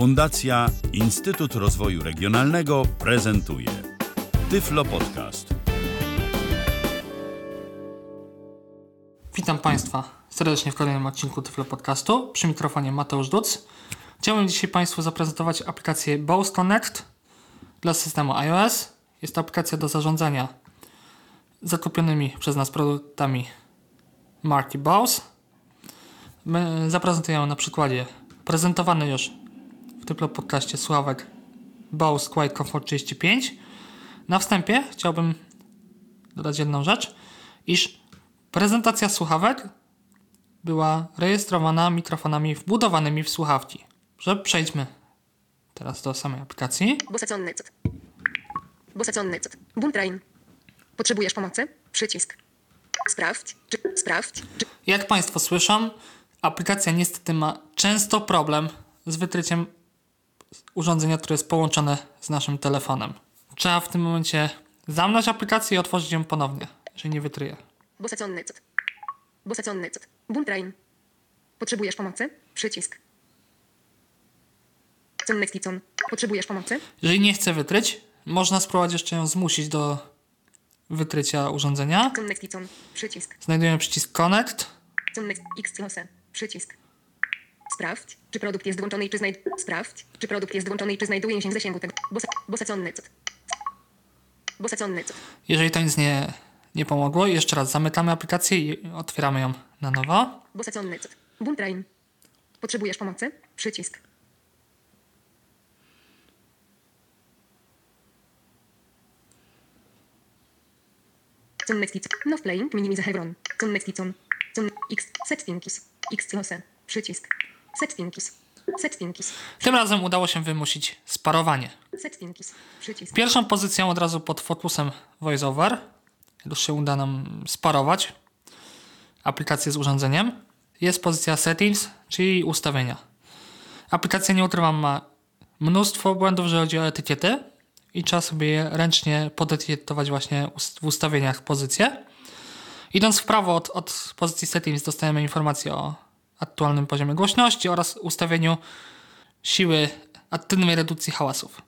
Fundacja Instytut Rozwoju Regionalnego prezentuje Tyflo Podcast. Witam Państwa serdecznie w kolejnym odcinku Tyflo Podcastu. Przy mikrofonie Mateusz Duc. Chciałbym dzisiaj Państwu zaprezentować aplikację Bose Connect dla systemu iOS. Jest to aplikacja do zarządzania zakupionymi przez nas produktami marki Bose. My zaprezentujemy na przykładzie prezentowany już w Tyflo Podcaście słuchawek Bose Quiet Comfort 35. Na wstępie chciałbym dodać jedną rzecz, iż prezentacja słuchawek była rejestrowana mikrofonami wbudowanymi w słuchawki. Że przejdźmy teraz do samej aplikacji. Buntrain. Potrzebujesz pomocy? Przycisk. Sprawdź, czy sprawdź, czy Jak Państwo słyszą, aplikacja niestety ma często problem z wytryciem urządzenia, które jest połączone z naszym telefonem. Trzeba w tym momencie zamknąć aplikację i otworzyć ją ponownie, jeżeli nie wytryje. Buntrain. Potrzebujesz pomocy? Przycisk. Potrzebujesz pomocy? Jeżeli nie chce wytryć, można spróbować jeszcze ją zmusić do wytrycia urządzenia. Przycisk. Znajdujemy przycisk Connect. Przycisk. Sprawdź, czy produkt jest włączony i czy znajd... Sprawdź, czy produkt jest włączony i czy znajduje się w zasięgu tego. Bose Connect. Bose Connect. Jeżeli to nic nie, nie pomogło, jeszcze raz zamykamy aplikację i otwieramy ją na nowo. Bose Connect. Buntrain. Potrzebujesz pomocy? Przycisk. Connecticon. No playing. Minimize Hebron. Connecticon. Con X. Settings. X close. Przycisk. Settings. Settings. Tym razem udało się wymusić sparowanie. Settings. Przycisk. Pierwszą pozycją od razu pod fokusem VoiceOver. Już się uda nam sparować aplikację z urządzeniem. Jest pozycja Settings, czyli ustawienia. Aplikacja, nie ukrywam, ma mnóstwo błędów, jeżeli chodzi o etykiety i trzeba sobie je ręcznie podetykietować właśnie w ustawieniach pozycje. Idąc w prawo od, od pozycji Settings dostajemy informację o aktualnym poziomie głośności oraz ustawieniu siły aktywnej redukcji hałasów.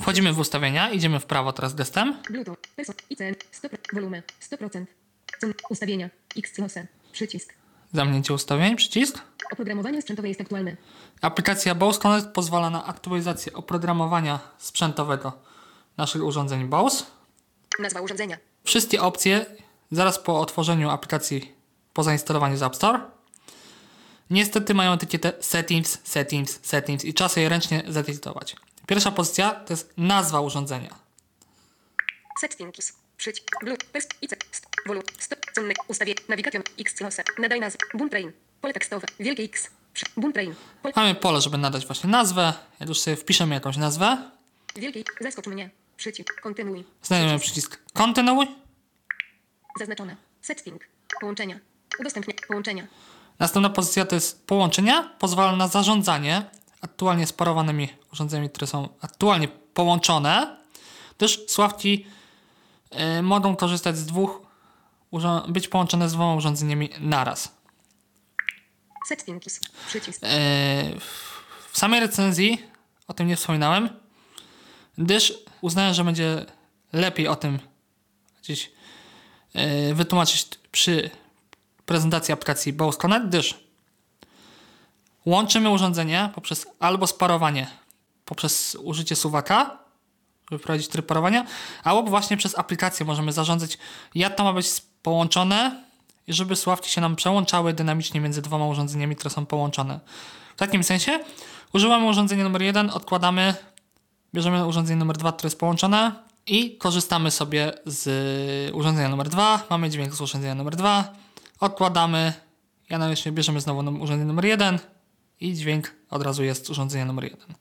Wchodzimy w ustawienia, idziemy w prawo teraz gestem. Bluetooth. ICN. 100%. Volume. 100%. Con ustawienia. X. Przycisk. Zamknięcie ustawień, przycisk. Oprogramowanie sprzętowe jest aktualne. Aplikacja Bose Connect pozwala na aktualizację oprogramowania sprzętowego naszych urządzeń Bose. Nazwa urządzenia. Wszystkie opcje zaraz po otworzeniu aplikacji po zainstalowaniu z App Store niestety mają etykietę Settings, Settings, Settings i czas je ręcznie zedytować. Pierwsza pozycja to jest nazwa urządzenia. Settings. Przycisk. Bluetooth. Volume. Stop. Conne. Ustawie. Nawigacja. X. Nadaj nazwę. Buntrain. Pole tekstowe. Wielkie X. Buntrain. Pole. Mamy pole, żeby nadać właśnie nazwę. Jak już sobie wpiszemy jakąś nazwę, Wielkie. Zaskocz mnie. Przycisk. Kontynuuj. znajdziemy przycisk Kontynuuj. Zaznaczone. Setting. Połączenia. Udostępnię. Połączenia. Następna pozycja to jest połączenia. Pozwala na zarządzanie aktualnie sparowanymi urządzeniami, które są aktualnie połączone. Też słuchawki y, mogą korzystać z dwóch, być połączone z dwoma urządzeniami naraz. Settings. Przycisk. Y, w- w samej recenzji o tym nie wspominałem, gdyż uznałem, że będzie lepiej o tym gdzieś y, wytłumaczyć przy prezentacji aplikacji Bose Connect, gdyż łączymy urządzenie poprzez albo sparowanie poprzez użycie suwaka, żeby wprowadzić tryb parowania, albo właśnie przez aplikację możemy zarządzać, jak to ma być połączone żeby słuchawki się nam przełączały dynamicznie między dwoma urządzeniami, które są połączone. W takim sensie używamy urządzenia numer jeden, odkładamy, bierzemy urządzenie numer dwa, które jest połączone i korzystamy sobie z urządzenia numer dwa. Mamy dźwięk z urządzenia numer dwa, odkładamy, ja na myśli bierzemy znowu urządzenie numer jeden i dźwięk od razu jest z urządzenia numer jeden.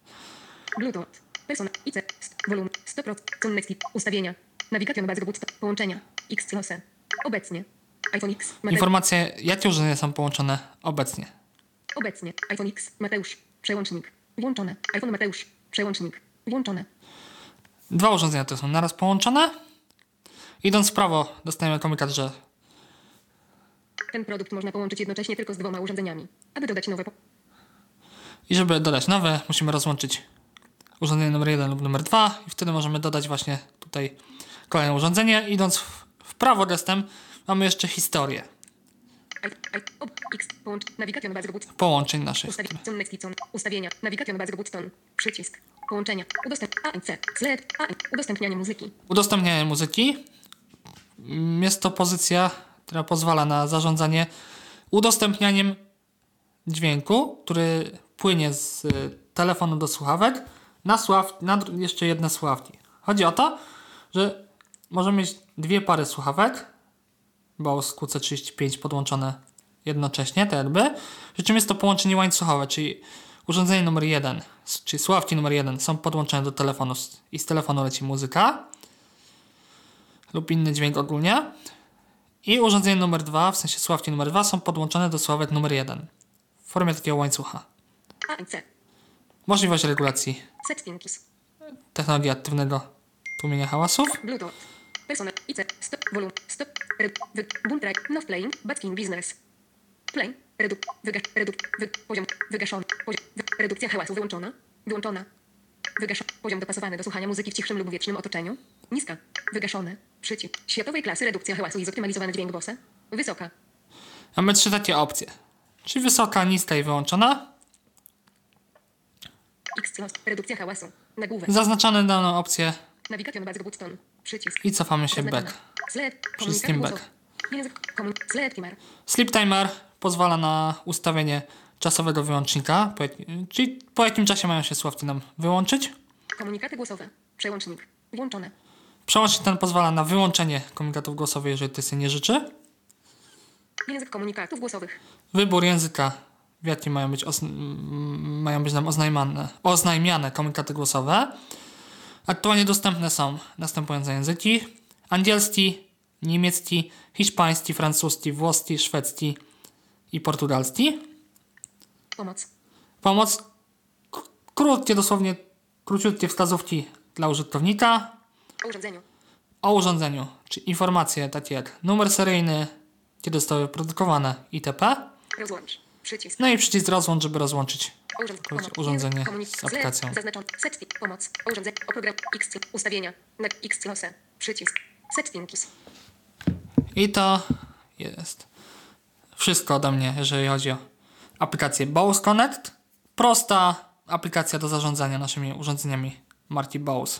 Bluetooth. Person. IC. Volume. 100%. Connected. Ustawienia. Nawigacja na. Połączenia. X close. Obecnie. iPhone X. Mateusz. Informacje, jakie urządzenia są połączone obecnie. Obecnie. iPhone X. Mateusz. Przełącznik. Włączone. iPhone Mateusz. Przełącznik. Włączone. Dwa urządzenia to są naraz połączone. Idąc w prawo, dostajemy komunikat, że Ten produkt można połączyć jednocześnie tylko z dwoma urządzeniami. Aby dodać nowe. I żeby dodać nowe, musimy rozłączyć urządzenie numer 1 lub numer 2 i wtedy możemy dodać właśnie tutaj kolejne urządzenie. Idąc w, w prawo gestem mamy jeszcze historię połączeń naszych. ustawienia, bardzo button, przycisk, połączenia, udostępnianie muzyki, Udostępnianie muzyki. Mm, Jest to pozycja, która pozwala na zarządzanie udostępnianiem dźwięku, który płynie z y, telefonu do słuchawek na, sław, na jeszcze jedne słuchawki. Chodzi o to, że możemy mieć dwie pary słuchawek, bo z QC35 podłączone jednocześnie, te jakby. Przy czym jest to połączenie łańcuchowe, czyli urządzenie numer jeden, czyli słuchawki numer jeden są podłączone do telefonu i z telefonu leci muzyka lub inny dźwięk ogólnie. I urządzenie numer dwa, w sensie słuchawki numer dwa są podłączone do słuchawek numer jeden. W formie takiego łańcucha. ANC, Możliwość regulacji. Settings, technologii aktywnego tłumienia hałasów. Bluetooth, persona, IC, stop, volume, stop, boom track, no playing, in business, play, reduk, wyga, reduk, wy, poziom, wygaszony, poziom, wy, redukcja hałasu wyłączona, wyłączona, wygaszony, poziom dopasowany do słuchania muzyki w cichszym lub wiecznym otoczeniu, niska, wygaszone, przycisk, światowej klasy redukcja hałasu i zoptymalizowany dźwięk bossa, wysoka, Mamy trzy takie opcje. Czyli wysoka, niska i wyłączona. X, los, redukcja hałasu, nagłówek, Zaznaczamy daną opcję nawigacjon bardzo button, przycisk, i cofamy się back. Komunikat back. Sleep timer pozwala na ustawienie czasowego wyłącznika, czyli po jakim czasie mają się słuchawki nam wyłączyć. Komunikaty głosowe. Przełącznik. Włączone. Przełącznik ten pozwala na wyłączenie komunikatów głosowych, jeżeli ktoś sobie nie życzy. Język komunikatów głosowych. Wybór języka, w jakim mają być, mają być nam oznajmane, oznajmiane komunikaty głosowe. Aktualnie dostępne są następujące języki. Angielski, niemiecki, hiszpański, francuski, włoski, szwedzki i portugalski. Pomoc. Pomoc. Krótkie, dosłownie króciutkie wskazówki dla użytkownika O urządzeniu. o urządzeniu, czy informacje takie jak numer seryjny, kiedy zostały wyprodukowane itp. Rozłącz. Przycisk. No i przycisk rozłącz, żeby rozłączyć urząd- urządzenie z aplikacją. Zaznaczony. Setting. Pomoc. O urządzeniu. O program. X. Ustawienia. Na X. Lose. Przycisk. Settings. I to jest wszystko ode mnie, jeżeli chodzi o aplikację Bose Connect. Prosta aplikacja do zarządzania naszymi urządzeniami marki Bose.